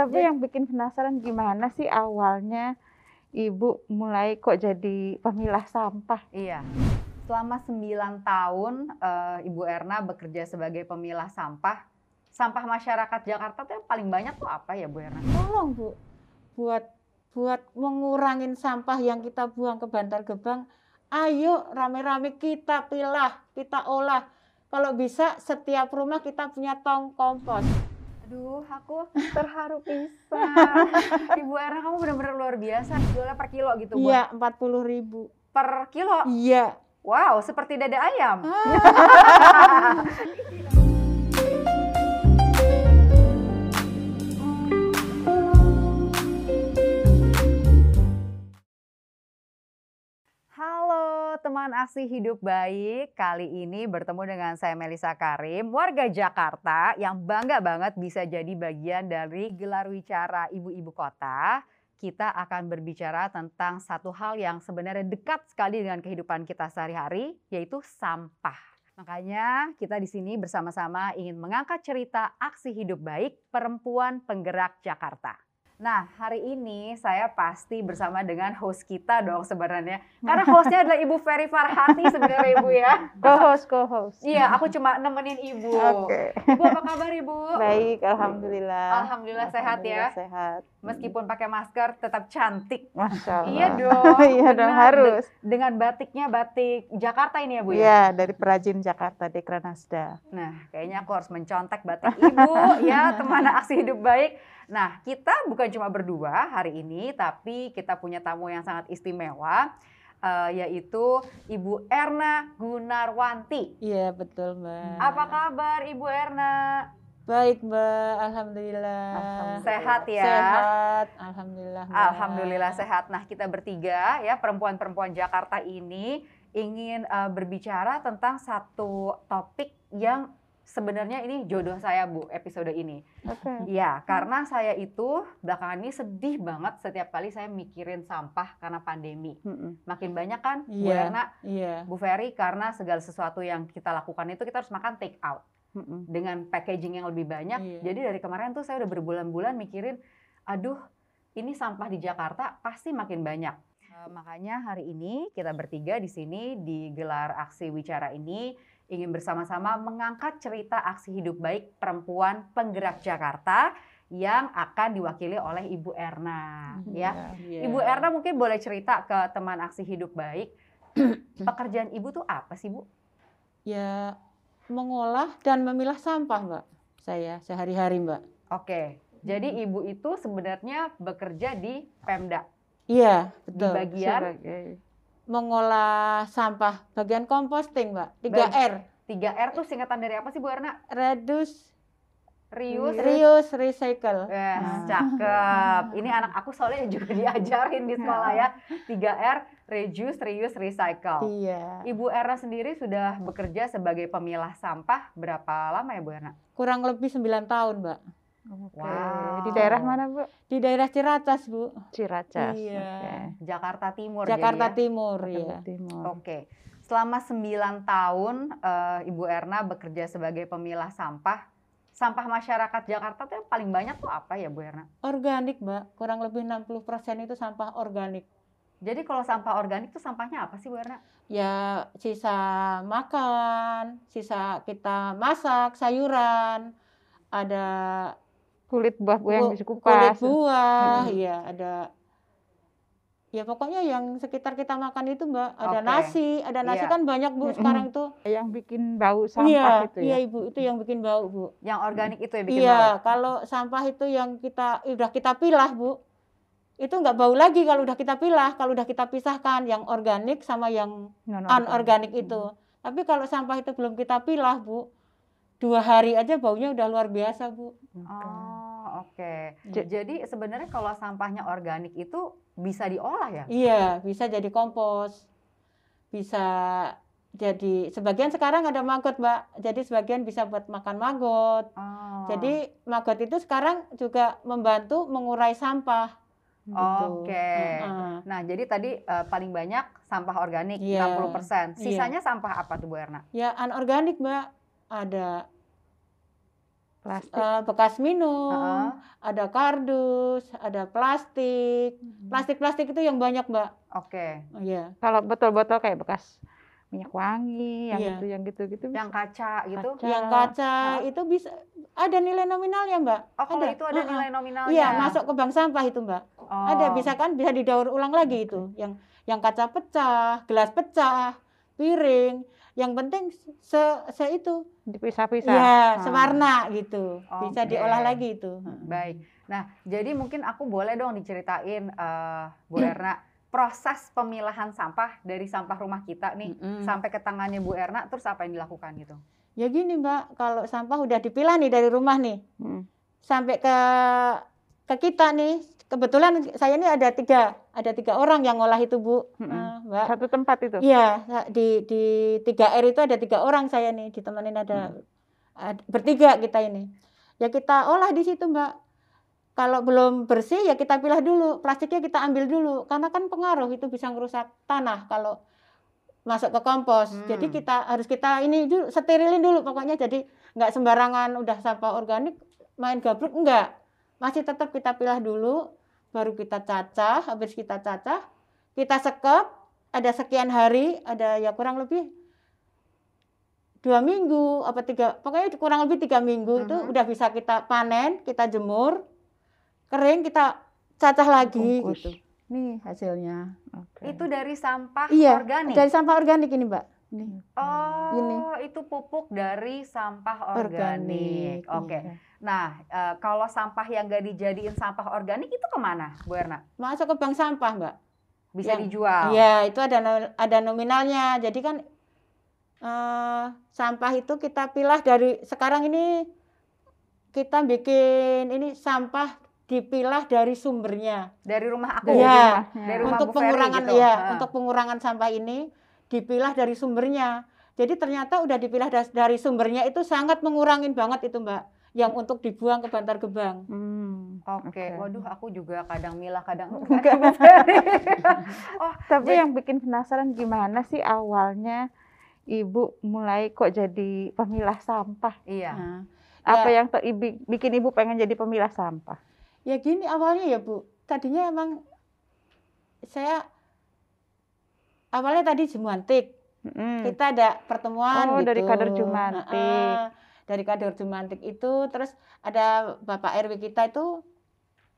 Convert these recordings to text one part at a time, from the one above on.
Tapi yang bikin penasaran gimana sih awalnya Ibu mulai kok jadi pemilah sampah? Iya. Selama 9 tahun uh, Ibu Erna bekerja sebagai pemilah sampah. Sampah masyarakat Jakarta tuh yang paling banyak tuh apa ya Bu Erna? Tolong Bu, buat buat mengurangin sampah yang kita buang ke Bantar Gebang, ayo rame-rame kita pilah, kita olah. Kalau bisa setiap rumah kita punya tong kompos. Aduh, aku terharu pisan. Ibu Erna kamu benar-benar luar biasa. Jualnya per kilo gitu, Bu? Iya, empat puluh ribu. Per kilo? Iya. Wow, seperti dada ayam. Ah. teman aksi hidup baik. Kali ini bertemu dengan saya Melisa Karim, warga Jakarta yang bangga banget bisa jadi bagian dari gelar wicara ibu-ibu kota. Kita akan berbicara tentang satu hal yang sebenarnya dekat sekali dengan kehidupan kita sehari-hari, yaitu sampah. Makanya kita di sini bersama-sama ingin mengangkat cerita aksi hidup baik perempuan penggerak Jakarta. Nah, hari ini saya pasti bersama dengan host kita dong sebenarnya. Karena hostnya adalah Ibu Ferry Farhati sebenarnya Ibu ya. Co-host, co-host. Iya, aku cuma nemenin Ibu. Oke. Okay. Ibu apa kabar Ibu? Baik, Alhamdulillah. Alhamdulillah, sehat ya? sehat. Meskipun pakai masker tetap cantik. Masya Allah. Iya dong. iya dong, harus. Dengan batiknya batik Jakarta ini ya Bu ya? Iya, dari perajin Jakarta, Dekra Nasda. Nah, kayaknya aku harus mencontek batik Ibu ya, teman aksi hidup baik. Nah, kita bukan cuma berdua hari ini, tapi kita punya tamu yang sangat istimewa, uh, yaitu Ibu Erna Gunarwanti. Iya, betul, Mbak. Apa kabar Ibu Erna? Baik, Mbak. Alhamdulillah. Alhamdulillah. Sehat ya? Sehat. Alhamdulillah. Mbak. Alhamdulillah sehat. Nah, kita bertiga ya, perempuan-perempuan Jakarta ini ingin uh, berbicara tentang satu topik yang sebenarnya ini jodoh saya Bu episode ini. Oke. Okay. Ya, karena saya itu belakangan ini sedih banget setiap kali saya mikirin sampah karena pandemi. Mm-mm. Makin banyak kan yeah. Bu iya, Erna, yeah. Bu Ferry karena segala sesuatu yang kita lakukan itu kita harus makan take out. Mm-mm. Dengan packaging yang lebih banyak. Yeah. Jadi dari kemarin tuh saya udah berbulan-bulan mikirin aduh, ini sampah di Jakarta pasti makin banyak. Uh, makanya hari ini kita bertiga di sini digelar aksi wicara ini ingin bersama-sama mengangkat cerita aksi hidup baik perempuan penggerak Jakarta yang akan diwakili oleh Ibu Erna ya. Yeah. Ibu Erna mungkin boleh cerita ke teman aksi hidup baik pekerjaan Ibu tuh apa sih Bu? Ya mengolah dan memilah sampah Mbak. Saya sehari-hari Mbak. Oke. Jadi hmm. Ibu itu sebenarnya bekerja di Pemda. Iya, betul. Di bagian Sebagai mengolah sampah bagian composting, Mbak. 3R. 3R tuh singkatan dari apa sih Bu Erna? Reduce Reuse, reuse, recycle. Yes, nah. cakep. Ini anak aku soalnya juga diajarin di sekolah ya. 3R, reduce, reuse, recycle. Iya. Ibu Erna sendiri sudah bekerja sebagai pemilah sampah berapa lama ya Bu Erna? Kurang lebih 9 tahun, Mbak. Oke. Wow. Di daerah mana, Bu? Di daerah Ciracas, Bu. Ciracas. Iya. Okay. Jakarta Timur Jakarta jadi ya? Timur, ya. Timur. Oke. Okay. Selama 9 tahun uh, Ibu Erna bekerja sebagai pemilah sampah. Sampah masyarakat Jakarta tuh yang paling banyak tuh apa ya, Bu Erna? Organik, Mbak. Kurang lebih 60% itu sampah organik. Jadi kalau sampah organik itu sampahnya apa sih Bu Erna? Ya sisa makan, sisa kita masak, sayuran, ada kulit buah-buah yang bisa kupas. Kulit buah, hmm. ya ada Ya pokoknya yang sekitar kita makan itu Mbak, ada okay. nasi, ada nasi yeah. kan banyak Bu sekarang itu. Yang bikin bau sampah iya, itu ya. Iya Ibu, itu yang bikin bau Bu. Yang organik itu ya bikin iya, bau. Iya, kalau sampah itu yang kita udah kita pilah Bu. Itu nggak bau lagi kalau udah kita pilah, kalau udah kita pisahkan yang organik sama yang anorganik itu. Hmm. Tapi kalau sampah itu belum kita pilah Bu, dua hari aja baunya udah luar biasa Bu. Oh oke. Okay. Jadi sebenarnya kalau sampahnya organik itu bisa diolah ya? Iya, bisa jadi kompos. Bisa jadi sebagian sekarang ada maggot, Mbak. Jadi sebagian bisa buat makan maggot. Oh. Jadi maggot itu sekarang juga membantu mengurai sampah. Gitu. Oke. Okay. Uh. Nah, jadi tadi uh, paling banyak sampah organik yeah. 60%. Sisanya yeah. sampah apa tuh Bu Erna? Ya, anorganik, Mbak. Ada Plastik. eh, bekas minum, Heeh. ada kardus, ada plastik. Plastik-plastik itu yang banyak, Mbak. Oke. Oh, Iya. Kalau botol-botol kayak bekas minyak wangi, yang Iya. itu, yang gitu-gitu. Yang kaca gitu. Kaca. Yang kaca itu bisa ada nilai nominalnya, Mbak. Oh, kalau Ada. itu ada Heeh. nilai nominalnya. Iya, masuk ke bank sampah itu, Mbak. Oh. Ada bisa kan bisa didaur ulang lagi itu. Yang yang kaca pecah, gelas pecah, piring. Yang penting se, se itu Dipisah-pisah. ya Ah. sewarna gitu. Bisa Oke. diolah lagi itu. Baik. Nah, jadi mungkin aku boleh dong diceritain eh, Bu Erna proses pemilahan sampah dari sampah rumah kita nih Mm-mm. sampai ke tangannya Bu Erna terus apa yang dilakukan gitu? Ya gini Mbak, kalau sampah udah dipilah nih dari rumah nih, Mm. sampai ke ke kita nih, kebetulan saya ini ada tiga, ada tiga orang yang ngolah itu Bu, Mm-mm. Eh, Mbak. Satu tempat itu. Iya, di di 3R itu ada tiga orang saya nih, ditemenin ada, ad- bertiga kita ini. Ya kita olah di situ Mbak. Kalau belum bersih ya kita pilah dulu, plastiknya kita ambil dulu, karena kan pengaruh itu bisa merusak tanah kalau masuk ke kompos. Hmm. Jadi kita harus kita ini dulu sterilin dulu pokoknya. Jadi nggak sembarangan udah sampah organik main gabruk enggak. Masih tetap kita pilah dulu, baru kita cacah. Habis kita cacah, kita sekep. Ada sekian hari, ada ya kurang lebih dua minggu apa tiga, pokoknya kurang lebih tiga minggu itu Mhm. udah bisa kita panen, kita jemur, kering, kita cacah lagi Bungkus. gitu. Nih hasilnya. Oke. Itu dari sampah Iya, organik. Dari sampah organik ini, Mbak. Nih. Oh, Ini. itu pupuk dari sampah organik. Organik, Oke. iya. Nah, eh, kalau sampah yang gak dijadiin sampah organik itu ke mana, Bu Erna? Masuk ke bank sampah, Mbak. Bisa Yang- dijual. Iya, itu ada ada nominalnya. Jadi kan eh, sampah itu kita pilah dari sekarang ini kita bikin ini sampah dipilah dari sumbernya. Dari rumah aku. Iya. rumahnya. Dari rumah untuk pengurangan gitu. ya, untuk pengurangan sampah ini dipilah dari sumbernya. Jadi ternyata udah dipilah dari sumbernya itu sangat mengurangin banget itu, Mbak. Yang untuk dibuang ke Bantar Gebang. Hmm, Oke, waduh aku juga kadang milah kadang Enggak. Ferry. Tapi Jadi- yang bikin penasaran gimana sih awalnya ibu mulai kok jadi pemilah sampah? iya. Nah, Apa Ya. yang bikin ibu pengen jadi pemilah sampah? Ya gini awalnya ya Bu, tadinya emang saya awalnya tadi Jumantik, Mm. kita ada pertemuan Oh, gitu. dari kader Jumantik. Heeh, dari kader Jumantik itu, terus ada Bapak RW kita itu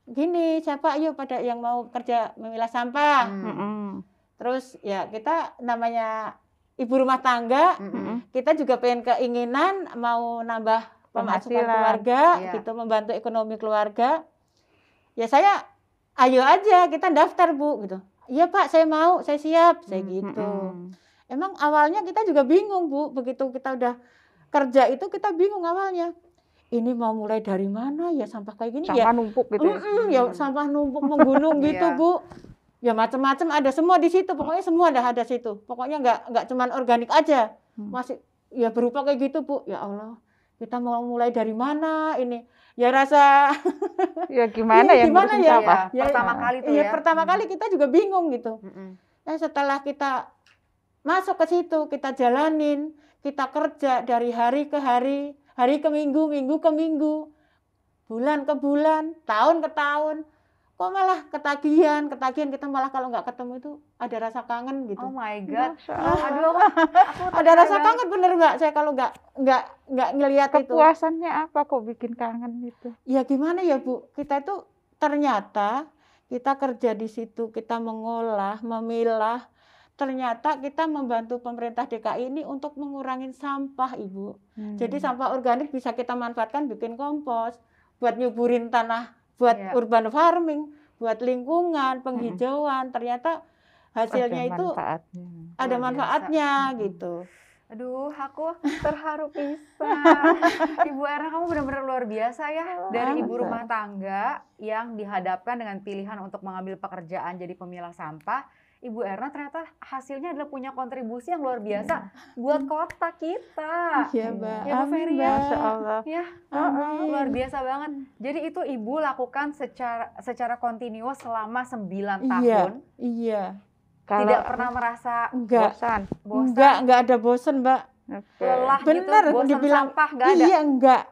gini, siapa ayo pada yang mau kerja memilah sampah. Hmm. Terus ya kita namanya ibu rumah tangga, Mm-mm. kita juga pengen keinginan mau nambah pemasukan Penghasilan. keluarga, Iya. gitu membantu ekonomi keluarga. Ya saya ayo aja kita daftar bu, gitu. Iya pak, saya mau, saya siap, saya Hmm, gitu. Emang awalnya kita juga bingung bu, begitu kita udah kerja itu kita bingung awalnya. Ini mau mulai dari mana ya sampah kayak gini ya? Sampah numpuk gitu ya? Mm-mm, ya sampah numpuk menggunung gitu Iya. bu. Ya macam-macam ada semua di situ. Pokoknya semua ada ada situ. Pokoknya nggak nggak cuman organik aja. Hmm. Masih ya berupa kayak gitu bu. Ya Allah, kita mau mulai dari mana ini? Ya rasa Ya gimana Iya, ya gimana ngurusin ya? sampah? Iya, pertama Ya, kali tuh ya ya. pertama Hmm. kali kita juga bingung gitu. Mm-mm. Nah setelah kita masuk ke situ, kita jalanin, kita kerja dari hari ke hari, hari ke minggu, minggu ke minggu, bulan ke bulan, tahun ke tahun, kok malah ketagihan, ketagihan kita malah kalau nggak ketemu itu ada rasa kangen gitu. Oh my god. Allah. Aduh, aku ada rasa banget. kangen bener mbak, saya kalau nggak nggak nggak ngelihat itu. Kepuasannya apa kok bikin kangen gitu? Ya gimana ya bu, kita itu ternyata kita kerja di situ, kita mengolah, memilah, ternyata kita membantu pemerintah DKI ini untuk mengurangi sampah ibu. Jadi Hmm. sampah organik bisa kita manfaatkan bikin kompos, buat nyuburin tanah, buat Iya. urban farming, buat lingkungan, penghijauan. Ternyata hasilnya Ada itu manfaatnya. ada manfaatnya Mm-mm. gitu. Aduh, aku terharu pisan. Ibu Erna kamu benar-benar luar biasa ya. Dari ibu rumah tangga yang dihadapkan dengan pilihan untuk mengambil pekerjaan jadi pemilah sampah. Ibu Erna ternyata hasilnya adalah punya kontribusi yang luar biasa buat kota kita. Iya, Mbak. Mbak. Ya, Bu Ferry, ya. Masya Allah. Ya, Amin. luar biasa banget. Jadi itu ibu lakukan secara secara kontinu selama 9 Iya. tahun. Iya. Kalau Tidak pernah merasa Enggak. bosan. bosan, Enggak, enggak ada bosen, Mbak. Oke. lelah Bener, gitu, bosan dibilang, sampah, nggak ada. Iya, enggak.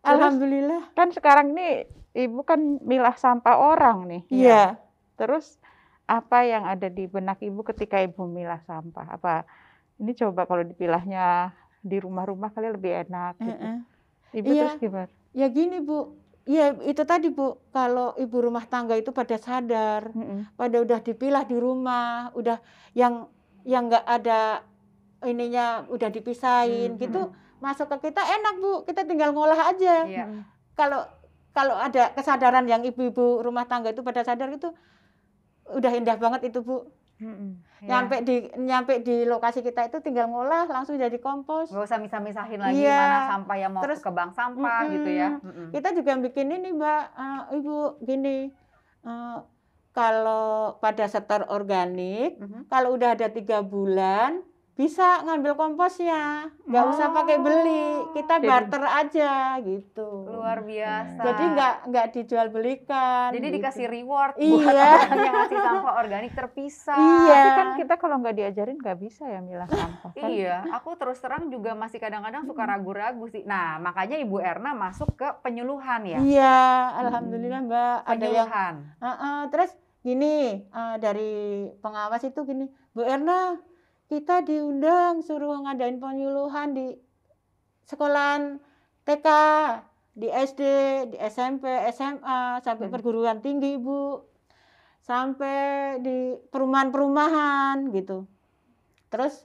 Alhamdulillah. Kan sekarang ini ibu kan milah sampah orang nih. Iya. Terus apa yang ada di benak ibu ketika ibu milah sampah? Apa ini coba kalau dipilahnya di rumah-rumah kali lebih enak gitu. Heeh. Ibu Iya. terus gimana? Ya gini Bu, ya itu tadi Bu, kalau ibu rumah tangga itu pada sadar, Mm-mm. pada udah dipilah di rumah, udah yang yang nggak ada ininya udah dipisahin Hmm, gitu, masuk ke kita enak Bu, kita tinggal ngolah aja. Mm-mm. Kalau kalau ada kesadaran yang ibu-ibu rumah tangga itu pada sadar itu udah indah banget itu Bu. Iya. Nyampe di nyampe di lokasi kita itu tinggal ngolah langsung jadi kompos. Nggak usah misah-misahin lagi Iya. mana sampah yang mau Terus- ke bank sampah gitu ya. Mm-mm. kita juga bikin ini mbak Eh, ibu gini eh, kalau pada sektor organik Mhm. kalau udah ada tiga bulan bisa ngambil komposnya nggak usah pakai beli kita Jadi- barter aja gitu Luar biasa. jadi nggak nggak dijual belikan Jadi gitu. dikasih reward buat Iya. orang yang ngasih sampah organik terpisah. Iya. Tapi kan kita kalau nggak diajarin nggak bisa ya milah sampah kan. Iya, aku terus terang juga masih kadang-kadang suka ragu-ragu sih. Nah, makanya Ibu Erna masuk ke penyuluhan ya. iya alhamdulillah mbak ada yang Penyuluhan. Ah, ah, terus gini eh, dari pengawas itu gini, Bu Erna, kita diundang suruh ngadain penyuluhan di sekolahan TK, di SD, di SMP, SMA, sampai Hmm. perguruan tinggi Bu, sampai di perumahan-perumahan gitu. Terus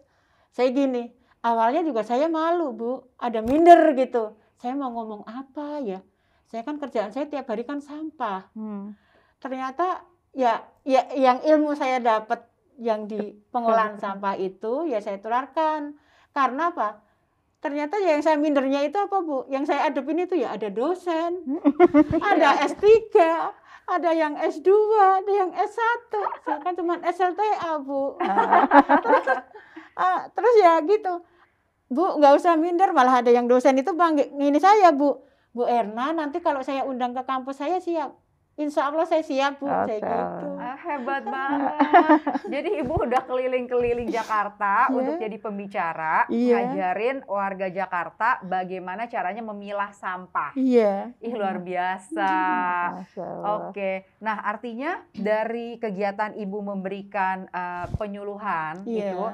saya gini, awalnya juga saya malu Bu, ada minder gitu. Saya mau ngomong apa ya? Saya kan kerjaan saya tiap hari kan sampah Hmm. ternyata ya ya yang ilmu saya dapat yang di pengolahan sampah itu ya saya tularkan. Karena apa? Ternyata yang saya mindernya itu apa bu? Yang saya adepin itu ya ada dosen ada S3 ada yang S2 ada yang S1 saya kan cuma SLTA bu. Ah, terus ya gitu. Bu nggak usah minder malah ada yang dosen itu bang ini saya bu. Bu Erna nanti kalau saya undang ke kampus saya siap. Insya Allah saya siap bu. Saya Oke. gitu hebat banget. Jadi Ibu udah keliling-keliling Jakarta Iya. untuk jadi pembicara, Iya. ngajarin warga Jakarta bagaimana caranya memilah sampah. iya Ih, luar biasa. Masya Allah. Oke, nah artinya dari kegiatan ibu memberikan eh, penyuluhan iya itu,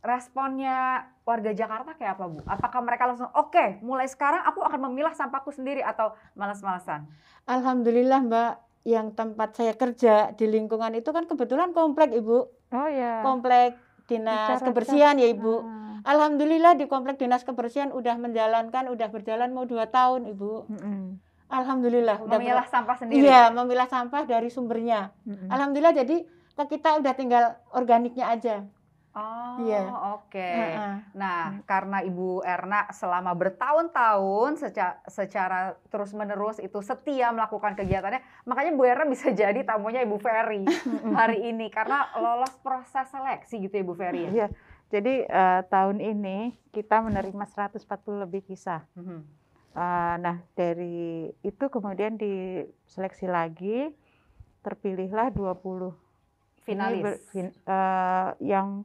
responnya warga Jakarta kayak apa bu? Apakah mereka langsung oke, mulai sekarang aku akan memilah sampahku sendiri atau malas-malasan? Alhamdulillah mbak yang tempat saya kerja di lingkungan itu kan kebetulan komplek ibu Oh ya. komplek dinas Bicara, kebersihan ya ibu Ah. Alhamdulillah di komplek dinas kebersihan udah menjalankan udah berjalan mau dua tahun ibu Mm-mm. Alhamdulillah udah ber- Memilah sampah sendiri. iya memilah sampah dari sumbernya Mm-mm. Alhamdulillah jadi ke kita udah tinggal organiknya aja Oh, Iya. oke. Heeh. Nah, karena Ibu Erna selama bertahun-tahun secara, secara terus-menerus itu setia melakukan kegiatannya, makanya Bu Erna bisa jadi tamunya Ibu Ferry hari ini karena lolos proses seleksi gitu ya Bu Ferry. ya? Iya. Jadi eh, tahun ini kita menerima 140 lebih kisah. Mhm. Eh, nah dari itu kemudian diseleksi lagi, terpilihlah 20 Ini Finalis. ber- fin- eh, yang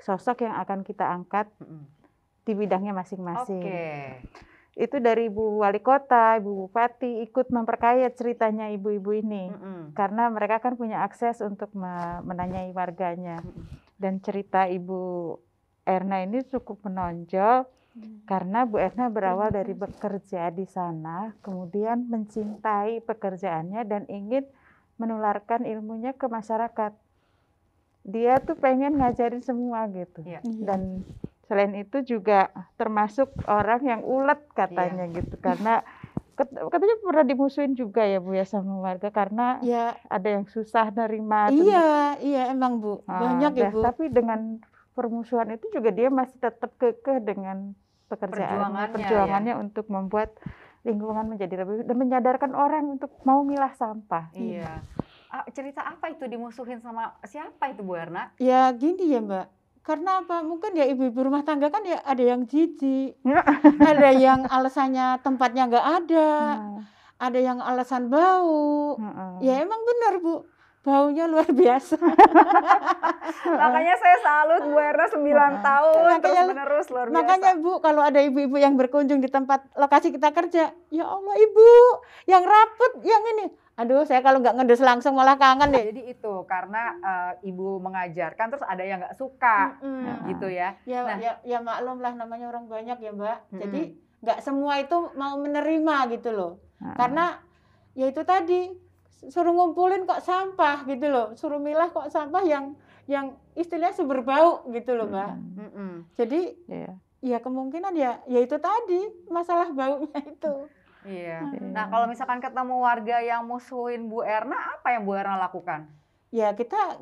sosok yang akan kita angkat di bidangnya Oke. masing-masing. Itu dari Ibu Wali Kota, Ibu Bupati ikut memperkaya ceritanya ibu-ibu ini. Mhm. Karena mereka kan punya akses untuk me- menanyai warganya. Mm-mm. Dan cerita Ibu Erna ini cukup menonjol karena Bu Erna berawal dari bekerja di sana, kemudian mencintai pekerjaannya dan ingin menularkan ilmunya ke masyarakat. Dia tuh pengen ngajarin semua gitu. Iya. Dan selain itu juga termasuk orang yang ulet katanya Iya. gitu karena katanya pernah dimusuhin juga ya Bu ya sama warga karena ya ada yang susah nerima iya iya emang bu Ah, banyak ya dah, bu Tapi dengan permusuhan itu juga dia masih tetap kekeh dengan pekerjaannya, Perjuangannya, ya. perjuangannya untuk membuat lingkungan menjadi lebih dan menyadarkan orang untuk mau milah sampah. Iya. Ah, cerita apa itu dimusuhin sama siapa itu Bu Erna? ya gini ya mbak. Karena apa? Mungkin ya ibu-ibu rumah tangga kan ya ada yang jijik ada yang alasannya tempatnya nggak ada Nah, ada yang alasan bau. Heeh. ya emang benar bu baunya luar biasa. Makanya saya salut Bu Erna 9 tahun Makanya- terus menerus luar biasa. Makanya Bu, kalau ada ibu-ibu yang berkunjung di tempat lokasi kita kerja, ya Allah Ibu, yang rapet, yang ini. Aduh, saya kalau nggak ngedes langsung malah kangen deh. Jadi itu karena eh, ibu mengajarkan terus ada yang nggak suka Mm-mm. gitu ya. Ya, Nah. ya, ya maklum lah namanya orang banyak ya Mbak. Mm-mm. Jadi nggak semua itu mau menerima gitu loh. Nah, Karena ya itu tadi suruh ngumpulin kok sampah gitu loh, suruh milah kok sampah yang yang istilahnya sumber bau gitu loh Mbak. mm, Mm-mm. Jadi iya. ya kemungkinan ya ya itu tadi masalah baunya itu. Iya. Iya. Nah kalau misalkan ketemu warga yang musuhin Bu Erna, apa yang Bu Erna lakukan? Ya kita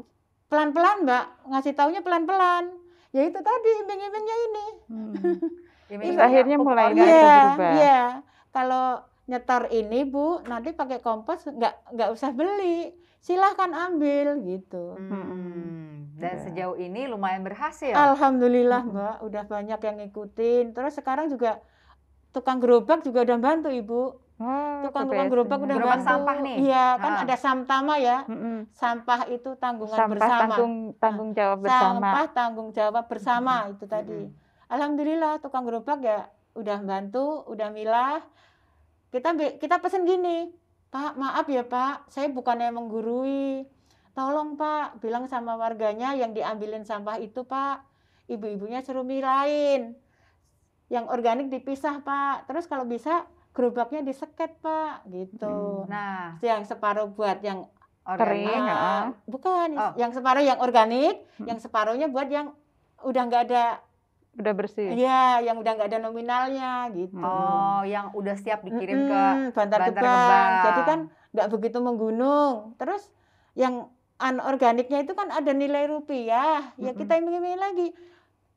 pelan-pelan Mbak, ngasih taunya pelan-pelan. Ya itu tadi iming-imingnya ini. Hmm. Iming-iming akhirnya pupuk mulai Iya, berubah. iya. Kalau nyetor ini Bu, nanti pakai kompos nggak nggak usah beli. Silahkan ambil gitu. Hmm. Dan sejauh ini lumayan berhasil. Alhamdulillah Mbak, udah banyak yang ngikutin. Terus sekarang juga tukang gerobak juga udah bantu Ibu. Oh, Tukang PPS-nya. tukang gerobak udah Gerobak bantu. sampah nih? Iya, kan Ah. ada Samtama ya. Mm-mm. Sampah itu tanggungan Sampah bersama. tanggung tanggung jawab bersama. Sampah tanggung jawab bersama itu tadi. Mm-mm. Alhamdulillah tukang gerobak ya udah bantu, udah milah. Kita kita pesen gini, Pak, maaf ya Pak, saya bukannya menggurui. Tolong Pak, bilang sama warganya yang diambilin sampah itu Pak, ibu-ibunya suruh milahin. Yang organik dipisah Pak. Terus kalau bisa gerobaknya diseket Pak, gitu. Nah, Yang separuh buat yang Kering, organik. Ah, bukan, Oh. yang separuh yang organik, Hmm. yang separuhnya buat yang udah nggak ada Udah bersih. Iya, yang udah nggak ada nominalnya gitu. Oh, yang udah siap dikirim ke Mm-mm, Bantar, Bantar Gebang. Gebang. Jadi kan nggak begitu menggunung. Terus yang anorganiknya itu kan ada nilai rupiah. Ya Mm-mm. kita iming-iming lagi.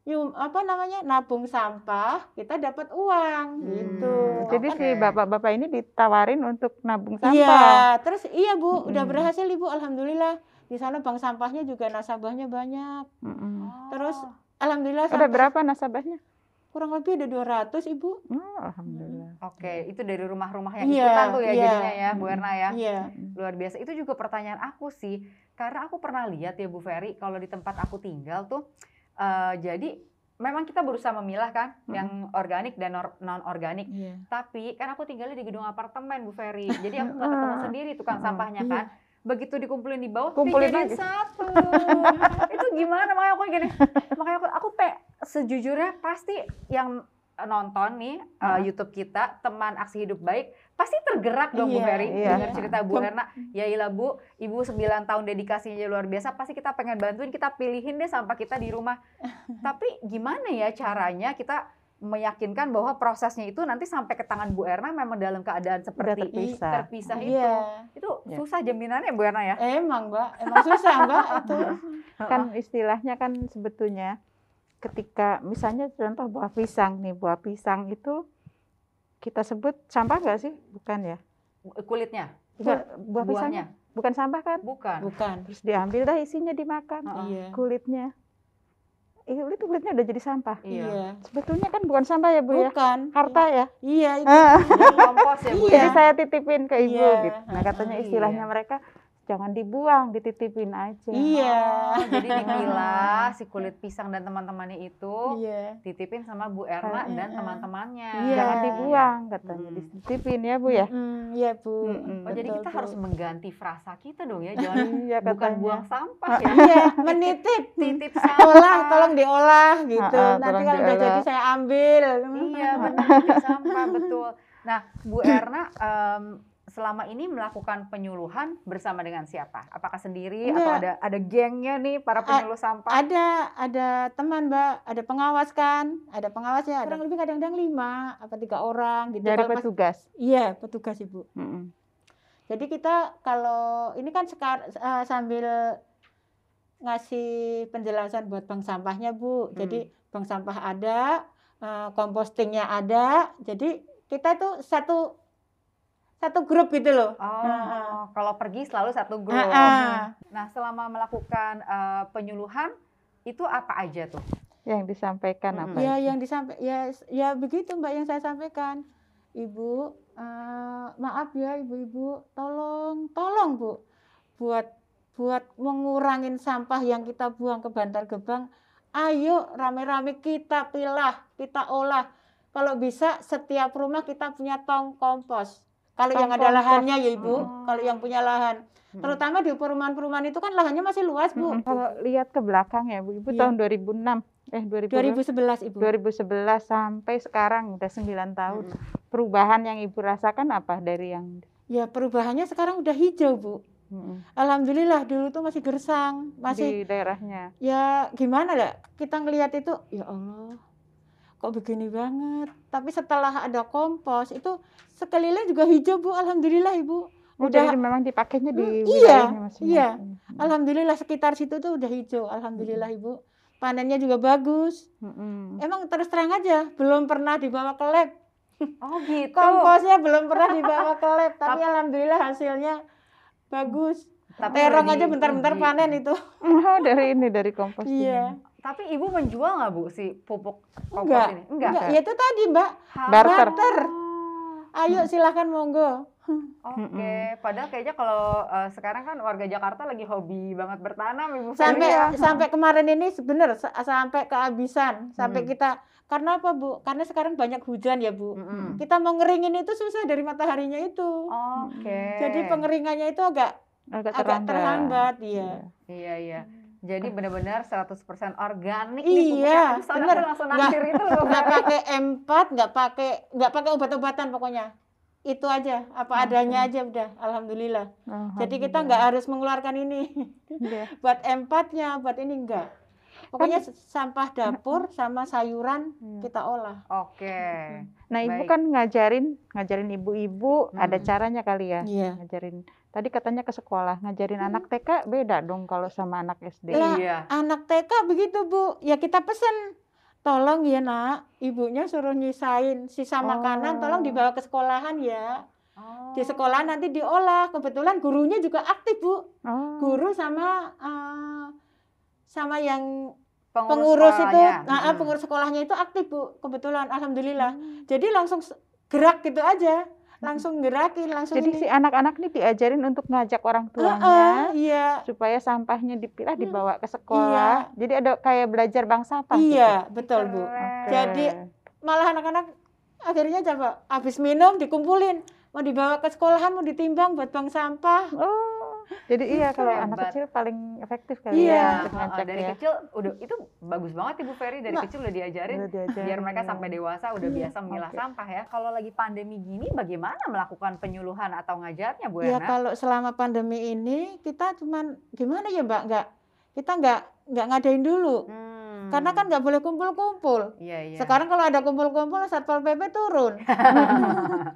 Yuk, apa namanya? Nabung sampah, kita dapat uang Hmm, gitu. Jadi Oke. si bapak-bapak ini ditawarin untuk nabung sampah. Iya, terus iya Bu, udah Mm-mm. berhasil Ibu, alhamdulillah. Di sana bank sampahnya juga nasabahnya banyak. Mm-mm. Terus Oh, Alhamdulillah Ada sampai berapa nasabahnya? kurang lebih ada 200 Ibu. Oh, alhamdulillah. Oke, itu dari rumah-rumah yang Iya, ikutan tuh ya iya. jadinya ya, Bu Erna ya. Iya. Luar biasa. Itu juga pertanyaan aku sih, karena aku pernah lihat ya Bu Ferry, kalau di tempat aku tinggal tuh, eh, jadi memang kita berusaha memilah kan, Mm. yang organik dan non organik. Iya. Tapi kan aku tinggalnya di gedung apartemen Bu Ferry, jadi aku nggak ketemu sendiri tukang Mm. sampahnya Iya. kan. Begitu dikumpulin di bawah, Kumpulin lagi. satu. itu gimana? Makanya aku gini, makanya aku, aku pe, sejujurnya pasti yang nonton nih uh. YouTube kita teman aksi hidup baik pasti tergerak dong Bu Iya, Ferry iya. dengar cerita Bu Erna ya ilah Bu ibu 9 tahun dedikasinya luar biasa pasti kita pengen bantuin kita pilihin deh sampah kita di rumah tapi gimana ya caranya kita meyakinkan bahwa prosesnya itu nanti sampai ke tangan Bu Erna memang dalam keadaan seperti terpisah. terpisah itu Iya. itu Ya. susah jaminannya Bu Erna ya Emang, Mbak. Emang susah, Mbak, itu. Kan istilahnya kan sebetulnya ketika misalnya contoh buah pisang nih, buah pisang itu kita sebut sampah nggak sih? Bukan ya? kulitnya Bukan, buah pisang buahnya bukan sampah kan? bukan Bukan. Terus diambil dah isinya dimakan. Heeh. Iya. Kulitnya. Eh, itu kulitnya udah jadi sampah. iya Iya. Sebetulnya kan bukan sampah ya, Bu ya? Bukan. Harta ya? Iya, itu. Ah. Jadi kompos ya Bu Iya. Jadi ya saya titipin ke ibu Iya. gitu. Nah, katanya Iya. istilahnya mereka jangan dibuang, dititipin aja. Iya. Oh, jadi dipilah si kulit pisang dan teman-temannya itu Iya. titipin sama Bu Erna Iya. dan teman-temannya. Iya. Jangan dibuang katanya, Hmm. dititipin ya, Bu ya. Mm, iya, Bu. Mm-mm. Oh, jadi Betul, kita Bu. harus mengganti frasa kita dong ya, jangan Iya bukan buang sampah ya. Iya, menitip. Titip sampah. Olah, tolong diolah gitu. Ha-ha, Nanti tolong kalau udah jadi saya ambil. Iya, benar titip sampah betul. Nah, Bu Erna em, selama ini melakukan penyuluhan bersama dengan siapa? Apakah sendiri atau Enggak. ada ada gengnya nih para penyuluh sampah? Ada ada teman, Mbak, ada pengawas kan? Ada pengawasnya. Kurang lebih kadang-kadang lima apa tiga orang gitu. Dari Kalau petugas. Iya, petugas, Ibu. Mm-mm. Jadi kita kalau ini kan sekar, eh, sambil ngasih penjelasan buat bank sampahnya Bu. Jadi bank sampah ada, eh, kompostingnya ada. Jadi kita tuh satu satu grup gitu loh. Oh, kalau pergi selalu satu grup. Ah. Nah, selama melakukan eh, penyuluhan itu apa aja tuh? Yang disampaikan Mm-mm. apa? Ya itu? yang disampaikan ya ya begitu Mbak yang saya sampaikan. Ibu, eh, maaf ya ibu-ibu, tolong tolong Bu buat buat mengurangin sampah yang kita buang ke Bantar Gebang, ayo rame-rame kita pilah, kita olah. Kalau bisa setiap rumah kita punya tong kompos. Kalau yang ada lahannya ya Ibu, Oh. kalau yang punya lahan. Mm-mm. Terutama di perumahan-perumahan itu kan lahannya masih luas, Bu. Mm-mm. Kalau lihat ke belakang ya Bu, Ibu Iya. tahun 2006 eh 2000 2011 Ibu. 2011 sampai sekarang udah 9 tahun. Mm-mm. Perubahan yang Ibu rasakan apa dari yang Ya perubahannya sekarang udah hijau, Bu. mm-mm, Alhamdulillah dulu tuh masih gersang, masih di daerahnya? ya gimana ya kita ngelihat itu ya Allah kok begini banget. Tapi setelah ada kompos itu sekeliling juga hijau bu. Alhamdulillah ibu. Oh, udah jadi memang dipakainya di Hmm, iya, iya. Mm-mm. alhamdulillah sekitar situ tuh udah hijau. Alhamdulillah ibu. Panennya juga bagus. Mm-mm. emang terus terang aja belum pernah dibawa ke lab. Oh gitu. komposnya belum pernah dibawa ke lab tapi Tap- alhamdulillah hasilnya bagus. Tapi terong aja bentar-bentar panen itu. Oh, dari ini dari kompos iya Tapi ibu menjual nggak bu si pupuk kompos enggak ini? Enggak. enggak ya itu tadi mbak Ha- Barter. Barter. ayo silahkan monggo Oke, padahal kayaknya kalau eh, sekarang kan warga Jakarta lagi hobi banget bertanam ibu. sampai Iya. sampai kemarin ini bener sa- sampai kehabisan sampai Hmm. kita karena apa bu karena sekarang banyak hujan ya bu Mm-mm. kita mau ngeringin itu susah dari mataharinya itu Oke. jadi pengeringannya itu agak agak agak terlambat. terhambat iya Iya iya. Jadi benar-benar 100% organik nih Iya. Soalnya bener. langsung naksir itu loh. pakai M4 nggak pakai nggak pakai obat-obatan pokoknya itu aja apa adanya aja udah alhamdulillah jadi kita nggak harus mengeluarkan ini Iya. buat M4-nya buat ini enggak pokoknya sampah dapur sama sayuran Hmm. kita olah Oke. Nah, ibu Baik. kan ngajarin, ngajarin ibu-ibu ada Hmm. caranya kali ya. iya Ngajarin. Tadi katanya ke sekolah, ngajarin anak TK beda dong kalau sama anak SD. Lah, Iya. anak TK begitu bu ya kita pesen tolong ya nak ibunya suruh nyisain sisa makanan tolong Oh. dibawa ke sekolahan ya Oh. di sekolah nanti diolah kebetulan gurunya juga aktif bu Oh. guru sama eh, sama yang Pengurus, pengurus itu nah, ah, Mm-mm. pengurus sekolahnya itu aktif bu kebetulan alhamdulillah Hmm. jadi langsung gerak gitu aja langsung gerakin langsung Jadi ini. si anak-anak nih diajarin untuk ngajak orang Ah, ah, tuanya iya supaya sampahnya dipilah Hmm. dibawa ke sekolah. Jadi ada kayak belajar bank sampah. gitu. iya betul bu. Oke. Jadi, malah anak-anak akhirnya coba habis minum dikumpulin mau dibawa ke sekolahan mau ditimbang buat bank sampah Oh, jadi iya kalau anak kecil paling efektif kali Iya. ya Iya, dari ya. kecil udah itu bagus banget ibu Ferry dari Nah, kecil udah diajarin Udah diajarin, biar mereka iya. sampai dewasa udah biasa memilah Oke. sampah ya. Kalau lagi pandemi gini bagaimana melakukan penyuluhan atau ngajarnya Bu ya Erna? kalau selama pandemi ini kita cuman gimana ya mbak nggak kita nggak nggak ngadain dulu Hmm. Karena kan nggak boleh kumpul-kumpul iya iya. sekarang kalau ada kumpul-kumpul satpol pp turun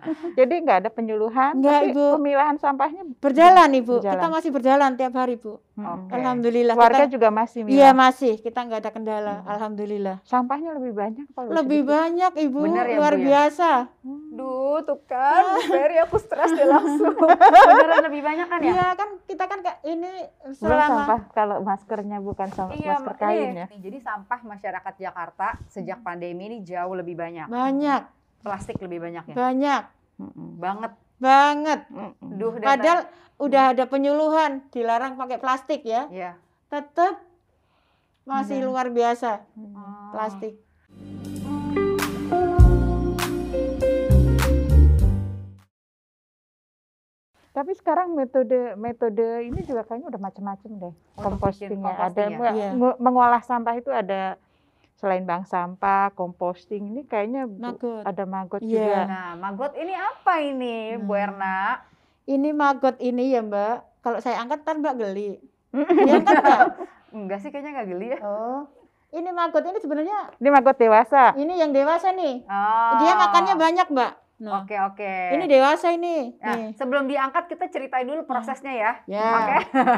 Jadi nggak ada penyuluhan, Nggak, tapi Ibu. pemilahan sampahnya berjalan ibu Berjalan. kita masih berjalan tiap hari bu. Oke. alhamdulillah Warga kita, juga masih iya masih kita nggak ada kendala Hmm. alhamdulillah Sampahnya lebih banyak kalau lebih sedikit. banyak ibu Bener ya, luar Bu, ya? biasa Hmm. Duh, tuh kan Ferry aku stres deh langsung. Beneran lebih banyak kan ya? Iya kan kita kan kayak ini Belum selama sampah kalau maskernya bukan sama Iya, masker Ma- kain ya. jadi sampah masyarakat Jakarta sejak pandemi ini jauh lebih banyak. banyak Plastik lebih banyak ya. banyak. Banget. banget. Duh, Padahal udah ada penyuluhan dilarang pakai plastik ya, Iya. tetap masih Iya. luar biasa Mm. Oh. plastik. Tapi sekarang metode metode ini juga kayaknya udah macam-macam deh. Kompostingnya ada composting ya? Iya. mengolah sampah itu ada selain bank sampah, composting ini kayaknya Bu, Magot. ada magot Iya. juga. Nah, maggot ini apa ini, Bu Nah. Erna? Ini magot ini ya Mbak. Kalau saya angkat ntar Mbak geli. Iya kan Mbak? Enggak sih, kayaknya nggak geli ya. Oh, ini magot ini sebenarnya Ini magot dewasa. ini yang dewasa nih. Oh. Dia makannya banyak Mbak. Nah, Oke, oke. ini dewasa ini. Nah, Nih. sebelum diangkat kita ceritain dulu prosesnya ya. Ya. Oke.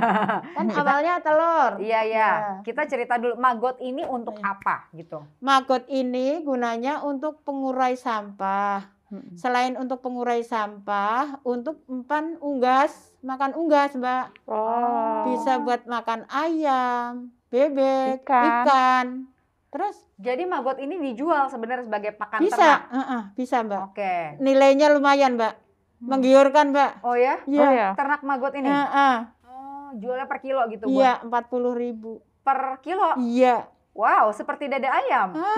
Kan awalnya telur. Iya, iya. Ya. Kita cerita dulu maggot ini untuk Iya. apa gitu. Magot ini gunanya untuk pengurai sampah. Mm-mm. Selain untuk pengurai sampah, untuk empan unggas, makan unggas, Mbak. Oh. Bisa buat makan ayam, bebek, Ikan. ikan. Terus Jadi maggot ini dijual sebenarnya sebagai pakan bisa, ternak. Heeh, bisa, Mbak. Oke. Nilainya lumayan, Mbak. Hmm. Menggiurkan, Mbak. Oh ya? Oh ya. Ternak maggot ini. Heeh. Oh, jualnya per kilo gitu, Bu? Iya, 40.000. Per kilo? Iya. Wow, seperti dada ayam. Ah.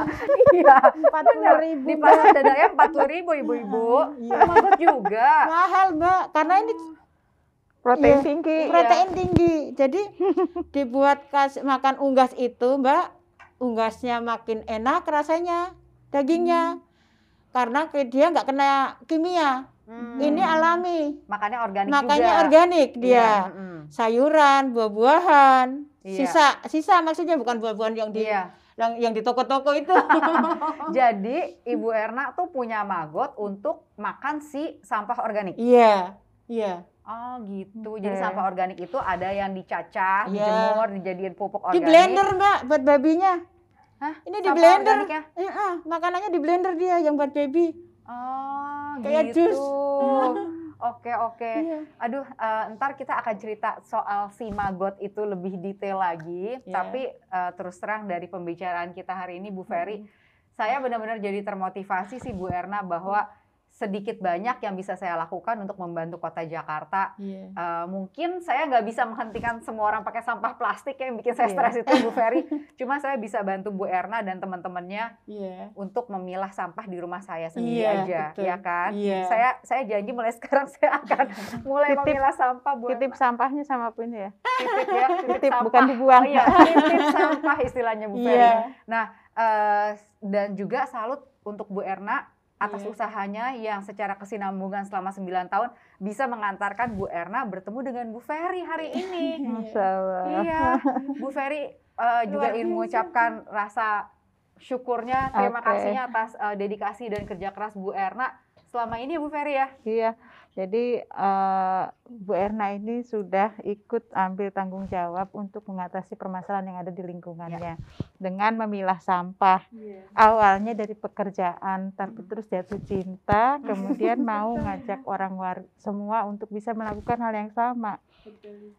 iya, 40.000. di pasar dada ayam 40.000 ibu-ibu. Iya. Maggot juga. Mahal, Mbak. Karena ini Protein Iya, tinggi. protein tinggi. Jadi dibuat kas makan unggas itu, Mbak, unggasnya makin enak rasanya dagingnya. Karena ke- dia nggak kena kimia. Hmm. Ini alami. Makanya organik Makanya juga. organik dia. mm-mm. Sayuran, buah-buahan, Iya. sisa, sisa maksudnya bukan buah-buahan yang di Iya. yang, yang di toko-toko itu. Jadi Ibu Erna tuh punya maggot untuk makan si sampah organik. Iya, iya. Oh gitu. Jadi Oke. sampah organik itu ada yang dicacah, Iya. dijemur, dijadiin pupuk Di organik. blender, Mbak, buat babinya. Hah? Ini di Sampah blender. organiknya? Iya, makanannya di blender dia yang buat baby. Oh Kayak gitu. jus. Oke oke. Iya. Aduh, eh, ntar kita akan cerita soal si maggot itu lebih detail lagi. Iya. Tapi eh, terus terang dari pembicaraan kita hari ini, Bu Ferry, saya benar-benar jadi termotivasi sih Bu Erna bahwa sedikit banyak yang bisa saya lakukan untuk membantu kota Jakarta. Iya. Eh, mungkin saya nggak bisa menghentikan semua orang pakai sampah plastik yang bikin saya Iya. stres itu Bu Ferry. Cuma saya bisa bantu Bu Erna dan teman-temannya Iya. untuk memilah sampah di rumah saya sendiri Iya, aja, betul. ya kan? Iya. Saya saya janji mulai sekarang saya akan mulai Titip- memilah sampah Bu Titip sampahnya sama ini ya? titip ya, titip, Titip sampah. bukan dibuang. Oh iya, titip sampah istilahnya Bu Ferry. Iya. Eh, dan juga salut untuk Bu Erna atas Iya. usahanya yang secara kesinambungan selama 9 tahun bisa mengantarkan Bu Erna bertemu dengan Bu Ferry hari ini. Masya Allah. Iya, Bu Ferry eh, juga ingin mengucapkan rasa syukurnya, terima Oke. kasihnya atas eh, dedikasi dan kerja keras Bu Erna selama ini ya Bu Ferry ya. Iya. Jadi eh, Bu Erna ini sudah ikut ambil tanggung jawab untuk mengatasi permasalahan yang ada di lingkungannya dengan memilah sampah. Iya. Awalnya dari pekerjaan, tapi terus jatuh cinta, kemudian mau ngajak orang war- semua untuk bisa melakukan hal yang sama.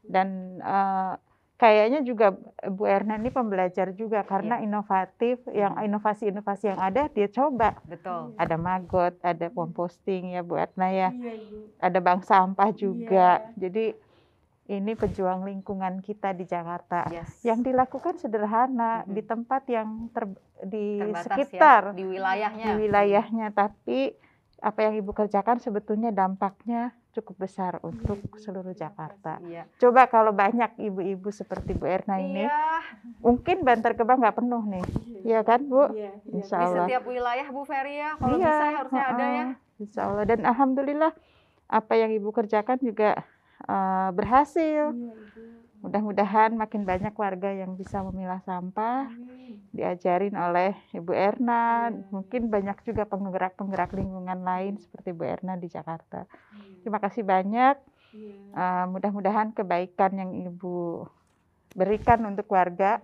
Dan eh, kayaknya juga Bu Erna ini pembelajar juga karena inovatif, yang inovasi-inovasi yang ada dia coba. Betul. Ada maggot, ada composting ya Bu Erna ya Iya, Ibu. ada bank sampah juga. Jadi ini pejuang lingkungan kita di Jakarta. Yes. Yang dilakukan sederhana Mhm. di tempat yang ter- di Terbatas sekitar ya, di wilayahnya. di wilayahnya, tapi apa yang Ibu kerjakan sebetulnya dampaknya cukup besar untuk seluruh Jakarta. Iya. Coba kalau banyak ibu-ibu seperti Bu Erna ini, Iya, mungkin Bantar Gebang nggak penuh nih, Iya kan Bu? Iya, iya. Insya di Allah. setiap wilayah Bu Ferry ya. Kalau Iya, bisa harusnya ada ya. Insya Allah dan alhamdulillah apa yang ibu kerjakan juga eh, berhasil. Iya. Mudah-mudahan makin banyak warga yang bisa memilah sampah, Amin. diajarin oleh Ibu Erna. Iya. Mungkin banyak juga penggerak-penggerak lingkungan lain seperti Bu Erna di Jakarta. Iya. Terima kasih banyak. Iya. Eh, mudah-mudahan kebaikan yang Ibu berikan untuk warga,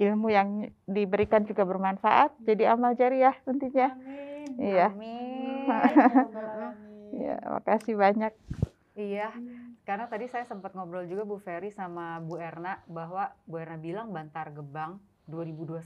ilmu yang diberikan juga bermanfaat. Jadi amal jariah tentunya. Amin. Iya. Amin. Amin. Ya, makasih banyak. Iya, karena tadi saya sempat ngobrol juga Bu Ferry sama Bu Erna bahwa Bu Erna bilang Bantar Gebang 2021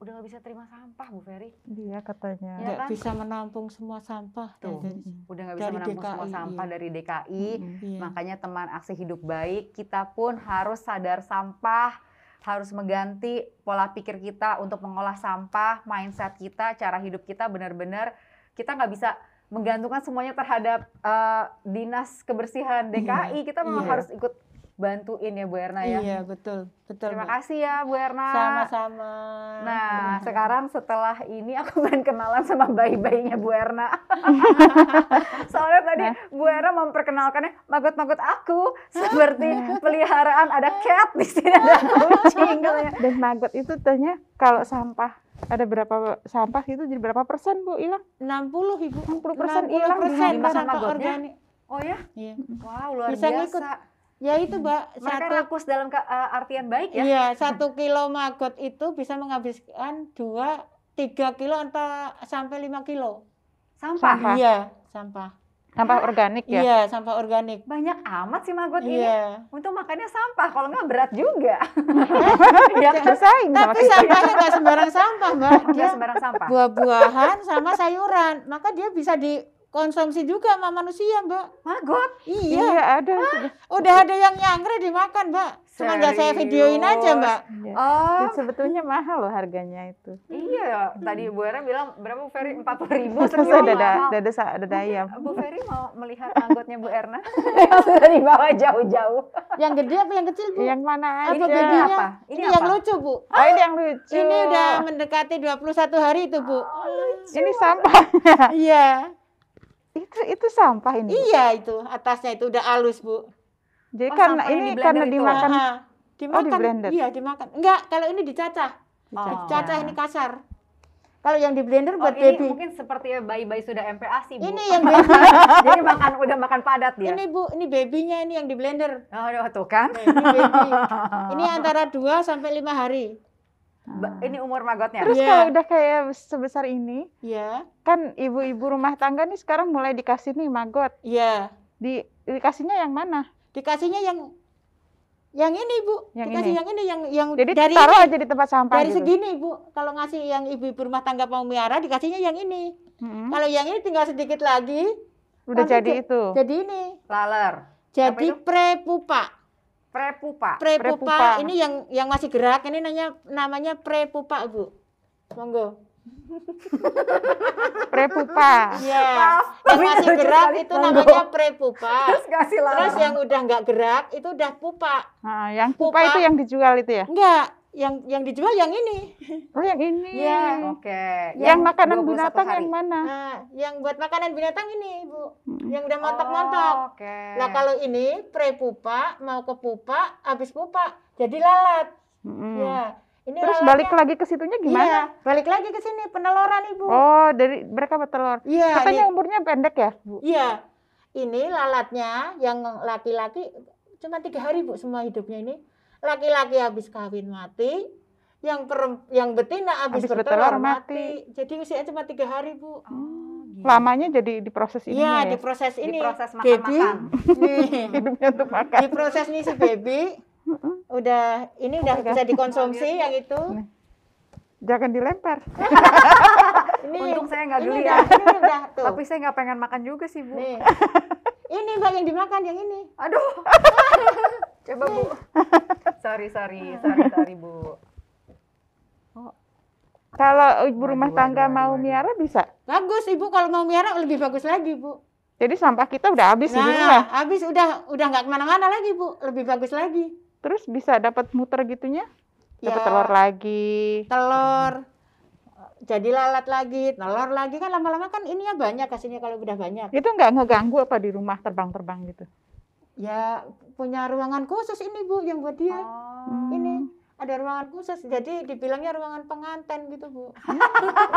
udah nggak bisa terima sampah Bu Ferry. Dia katanya. Iya Nggak kan? bisa menampung semua sampah. Tuh. Dari- Udah nggak bisa menampung semua DKI, sampah iya. dari DKI. Iya. Makanya teman aksi hidup baik, kita pun harus sadar sampah, harus mengganti pola pikir kita untuk mengolah sampah, mindset kita, cara hidup kita benar-benar kita nggak bisa menggantungkan semuanya terhadap eh, dinas kebersihan DKI. Kita memang iya. harus ikut bantuin ya Bu Erna ya. Iya, betul. Betul. Terima kasih ya Bu Erna. Sama-sama. Nah, sekarang setelah ini aku pengen kenalan sama bayi-bayinya Bu Erna. Soalnya tadi Bu Erna memperkenalkannya magot-magot aku seperti peliharaan ada cat di sini ada kucing. Dan maggot itu tanya kalau sampah ada berapa sampah itu jadi berapa persen Bu hilang? 60 Ibu. 60% hilang persen sampah organik. Oh ya? Iya. Wow, luar Bisa biasa. ngikut. Ya itu, Mbak. Mereka Satu rakus dalam ke- eh, artian baik ya. Iya, satu kilo maggot itu bisa menghabiskan dua, tiga kilo atau sampai lima kilo. Sampah. Sampah. Iya, sampah. Sampah organik ya? Iya, sampah organik. Banyak amat sih maggot ini. Iya. Untuk makannya sampah, kalau nggak berat juga. ya kan? Bersaing Tapi sampahnya nggak sembarang sampah, Mbak. Dia sembarang sampah. buah-buahan sama sayuran. Maka dia bisa di konsumsi juga sama manusia, Mbak. Maggot. Iya. Iya ada. sudah. Udah ada yang nyangre dimakan, Mbak. Cuma nggak saya videoin aja, Mbak. Iya. Oh, Dan sebetulnya mahal loh harganya itu. iya. Tadi Bu Era bilang berapa Bu Ferry? 40 ribu Masa sekilo dada, mahal. dada, sa- dada ayam. Bu Ferry mau melihat anggotnya Bu Erna yang sudah dibawa jauh-jauh. Yang gede apa yang kecil, Bu? Yang mana Apa aja? babynya? apa? Ini, Ini yang apa? lucu, Bu. Oh ini yang lucu. Ini udah mendekati 21 hari itu, Bu. Ini sampahnya. Iya. Itu itu sampah ini. Bu. Iya itu, atasnya itu udah halus, Bu. Jadi Oh, karena ini di karena itu. dimakan Ah, dimakan. di blender? Iya, dimakan. Enggak, kalau ini dicacah. Oh. Dicacah ini kasar. Kalau yang di blender Oh, buat ini baby. mungkin seperti bayi-bayi sudah MPASI, Bu. Ini yang baby. Jadi makan udah makan padat dia. ini Bu, ini babynya ini yang di blender. Oh, aduh, tuh kan. Ini baby. Ini antara 2 sampai 5 hari. Ba- ini umur magotnya. Terus Iya. kalau udah kayak sebesar ini, Iya. kan ibu-ibu rumah tangga nih sekarang mulai dikasih nih maggot. Iya. Di dikasihnya yang mana? Dikasihnya yang yang ini, Bu. Yang Dikasih ini? yang ini yang yang Jadi dari taruh aja di tempat sampah dari gitu. segini, Bu. Kalau ngasih yang ibu-ibu rumah tangga mau miara dikasihnya yang ini. Mm-mm. Kalau yang ini tinggal sedikit lagi Udah jadi ja- itu. jadi ini. Laler. Jadi prepupa. Prepupa. Prepupa Prepupa. ini yang yang masih gerak ini namanya namanya prepupa, Bu. Monggo. Prepupa. Iya. Yang masih gerak itu Monggo. namanya prepupa. Terus. Terus yang udah nggak gerak itu udah pupa. Nah, yang pupa, Pupa. itu yang dijual itu ya? Enggak, yang yang dijual yang ini. Oh, yang ini. Iya. Oke. Yang makanan 21 binatang hari. yang mana? Nah, yang buat makanan binatang ini, Bu. Mm. Yang udah montok-montok. Oh, Oke. Nah, kalau ini prepupa mau ke pupa, habis pupa jadi lalat. Mm-mm. Ya. Ini Terus lalatnya- balik lagi ke situnya Iya, gimana? balik lagi ke sini peneloran, Ibu. Oh, dari mereka bertelur. Iya, Katanya nih. umurnya pendek ya, Bu? Iya. Ini lalatnya yang laki-laki cuma tiga hari bu semua hidupnya ini. Laki-laki habis kawin mati, yang perem, yang betina habis, Habis bertelur, bertelur mati. Jadi usianya cuma tiga hari bu. Oh, gitu. Lamanya jadi diproses ini Iya ya? di proses ini. Diproses baby. makan-makan. Nih, hidupnya untuk makan. di proses nih si baby. Udah ini udah Oke. bisa dikonsumsi yang itu. Nih. Jangan dilempar. Ini Untung saya nggak udah, ya. ini udah tuh. Tapi saya nggak pengen makan juga sih, Bu. Nih. Ini mbak yang dimakan yang ini. Aduh. Coba, Bu. sorry, sorry. Sorry, sorry, Bu. Kalau ibu rumah Waduh, tangga waduh, mau waduh. miara bisa. Bagus ibu kalau mau miara lebih bagus lagi bu. Jadi sampah kita udah habis di Nah, rumah. habis udah udah nggak ke mana-mana lagi bu, lebih bagus lagi. Terus bisa dapat muter gitunya? Dapat Ya. telur lagi. Telur, jadi lalat lagi, telur lagi kan lama-lama kan ininya banyak kasihnya kalau udah banyak. Itu nggak ngeganggu apa di rumah terbang-terbang gitu? Ya punya ruangan khusus ini bu yang buat dia. Oh. Ini ada ruangan khusus, jadi dibilangnya ruangan pengantin gitu bu.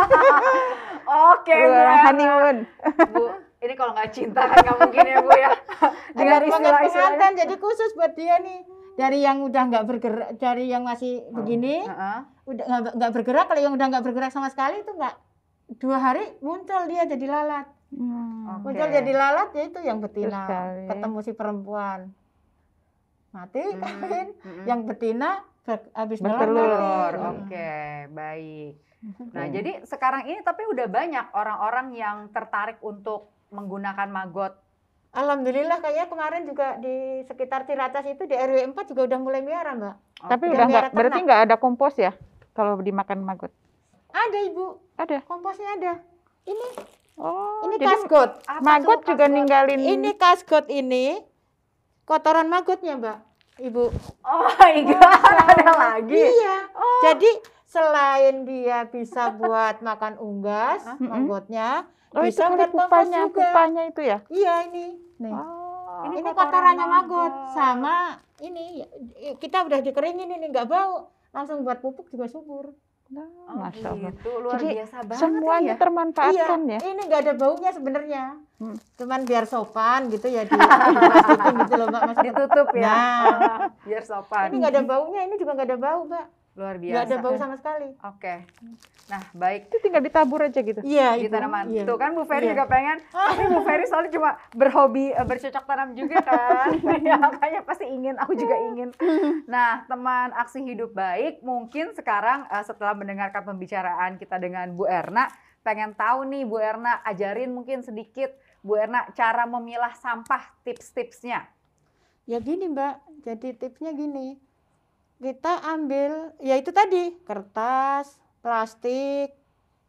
Oke, Bu. Honeymoon. Bu, ini kalau nggak cinta kan nggak mungkin ya, Bu ya. Dengan ada ruangan istilah-istilahnya. pengantin jadi khusus buat dia nih. Dari yang udah nggak bergerak, dari yang masih begini, Heeh. udah nggak bergerak. Kalau yang udah nggak bergerak sama sekali itu nggak dua hari muncul dia jadi lalat. Hmm. Oke. muncul jadi lalat ya itu yang betina ketemu si perempuan mati Hmm, kawin mm-mm. yang betina habis Bertelur. telur Telur, mati. oke, baik. Nah, Oke. jadi sekarang ini tapi udah banyak orang-orang yang tertarik untuk menggunakan maggot. alhamdulillah kayaknya kemarin juga di sekitar Ciracas itu di RW 4 juga udah mulai miara mbak Tapi Udah udah nggak, berarti nggak ada kompos ya? Kalau dimakan maggot? ada ibu Ada. komposnya ada ini Oh, ini kasgot tuh juga kasgot? ninggalin. ini kasgot ini kotoran magotnya mbak ibu Oh my god, ada lagi. iya Oh. jadi selain dia bisa buat makan unggas magotnya Oh, bisa kali buat pupanya, juga. pupanya itu ya? Iya ini. Nih. Oh. Ini Ini, kotoran kotorannya maggot. maggot sama ini kita udah dikeringin ini nggak bau. Langsung buat pupuk juga subur. Oh, Masya Allah. gitu, luar Jadi, biasa banget Semuanya ya. termanfaatkan iya, ya. ini nggak ada baunya sebenarnya. Hmm. Cuman biar sopan gitu ya di gitu loh Mbak. Maksudnya. Ditutup ya. Nah. Biar sopan. Ini nggak ada baunya, ini juga nggak ada bau, Mbak. Luar Nggak biasa. ada bau sama sekali. Oke. Nah, baik. Itu tinggal ditabur aja gitu. Iya, di tanaman. Iya. Tuh kan Bu Ferry Iya. juga pengen. Tapi Bu Ferry soalnya cuma berhobi eh, bercocok tanam juga kan. ya, makanya pasti ingin, aku juga ingin. Nah, teman aksi hidup baik mungkin sekarang eh, setelah mendengarkan pembicaraan kita dengan Bu Erna, pengen tahu nih Bu Erna ajarin mungkin sedikit Bu Erna, cara memilah sampah, tips-tipsnya. Ya gini Mbak, jadi tipsnya gini. Kita ambil, ya itu tadi, kertas, plastik,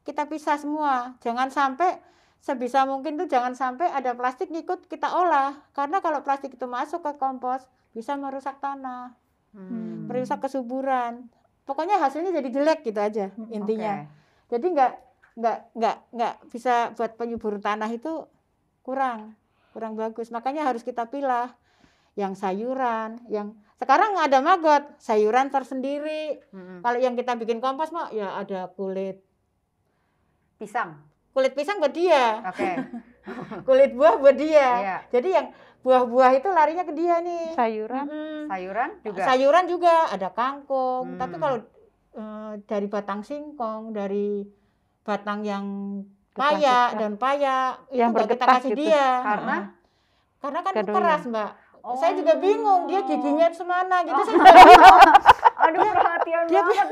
kita pisah semua. Jangan sampai sebisa mungkin tuh jangan sampai ada plastik ngikut kita olah. Karena kalau plastik itu masuk ke kompos, bisa merusak tanah, hmm. merusak kesuburan. Pokoknya hasilnya jadi jelek gitu aja intinya. Okay. Jadi nggak nggak nggak nggak bisa buat penyubur tanah itu kurang kurang bagus. Makanya harus kita pilah yang sayuran, yang sekarang ada magot sayuran tersendiri. Hmm. Kalau yang kita bikin kompos mah ya ada kulit pisang. Kulit pisang buat dia. Oke. Okay. kulit buah buat dia. Iya. Jadi yang buah-buah itu larinya ke dia nih. Sayuran. Hmm. Sayuran juga. Sayuran juga ada kangkung. Hmm. Tapi kalau uh, dari batang singkong, dari batang yang paya dan paya yang itu kita kasih gitu. dia. Karena karena kan itu keras, Mbak. Oh. Saya juga bingung dia giginya semana gitu oh. saya juga bingung. Aduh perhatian dia, banget.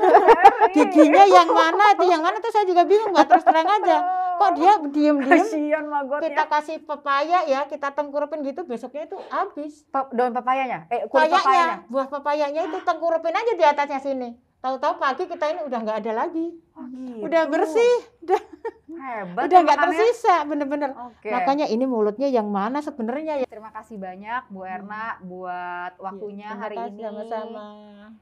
Giginya yang mana itu yang mana tuh saya juga bingung nggak terus terang aja. Kok dia diem-diem kita kasih pepaya ya, kita tengkurupin gitu besoknya itu habis. Pa daun pepayanya? Eh, kulit papayanya, buah papayanya itu tengkurupin aja di atasnya sini. Tahu-tahu pagi kita ini udah nggak ada lagi. Oh, gitu. Udah bersih, udah Hebat. Udah nggak tersisa, bener-bener. Okay. Makanya ini mulutnya yang mana sebenarnya ya. Terima kasih banyak Bu Erna hmm. buat iya, waktunya ya, hari kasih, ini. Sama-sama.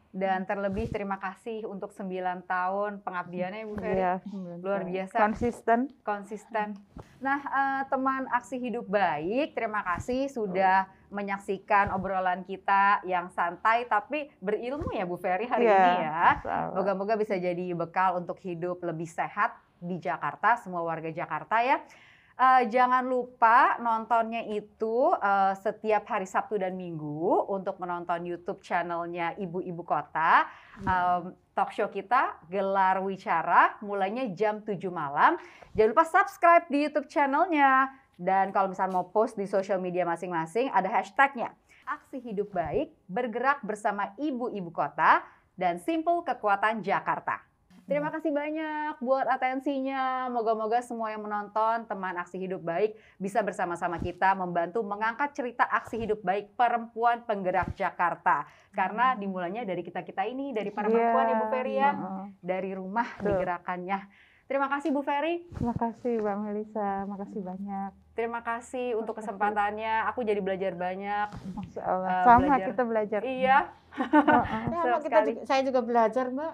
Dan terlebih terima kasih untuk 9 tahun pengabdiannya Bu Ferry. Ya, Luar biasa. Konsisten. Konsisten. Nah, uh, teman Aksi Hidup Baik, terima kasih sudah menyaksikan obrolan kita yang santai tapi berilmu ya Bu Ferry hari ya, ini ya. Moga-moga bisa jadi bekal untuk hidup lebih sehat di Jakarta, semua warga Jakarta ya. Uh, jangan lupa nontonnya itu uh, setiap hari Sabtu dan Minggu untuk menonton YouTube channelnya Ibu-Ibu Kota. Um, talk show kita gelar wicara mulainya jam 7 malam. Jangan lupa subscribe di YouTube channelnya. Dan kalau misalnya mau post di sosial media masing-masing ada hashtagnya. Aksi Hidup Baik bergerak bersama Ibu-Ibu Kota dan Simple Kekuatan Jakarta. Terima kasih banyak buat atensinya. Moga-moga semua yang menonton teman Aksi Hidup Baik bisa bersama-sama kita membantu mengangkat cerita Aksi Hidup Baik perempuan penggerak Jakarta. Karena dimulainya dari kita-kita ini, dari para perempuan yeah. Ibu Ferry ya, dari rumah digerakannya. Terima kasih Bu Ferry. Terima kasih Mbak Melisa, makasih banyak. Terima kasih untuk kesempatannya. Aku jadi belajar banyak. Masya Allah. Uh, Sama belajar. kita belajar. Iya. ya, kita juga, saya juga belajar, Mbak.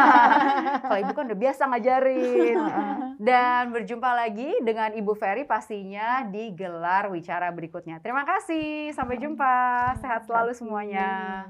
Kalau Ibu kan udah biasa ngajarin. Dan berjumpa lagi dengan Ibu Ferry pastinya di gelar wicara berikutnya. Terima kasih. Sampai jumpa. Sehat selalu semuanya.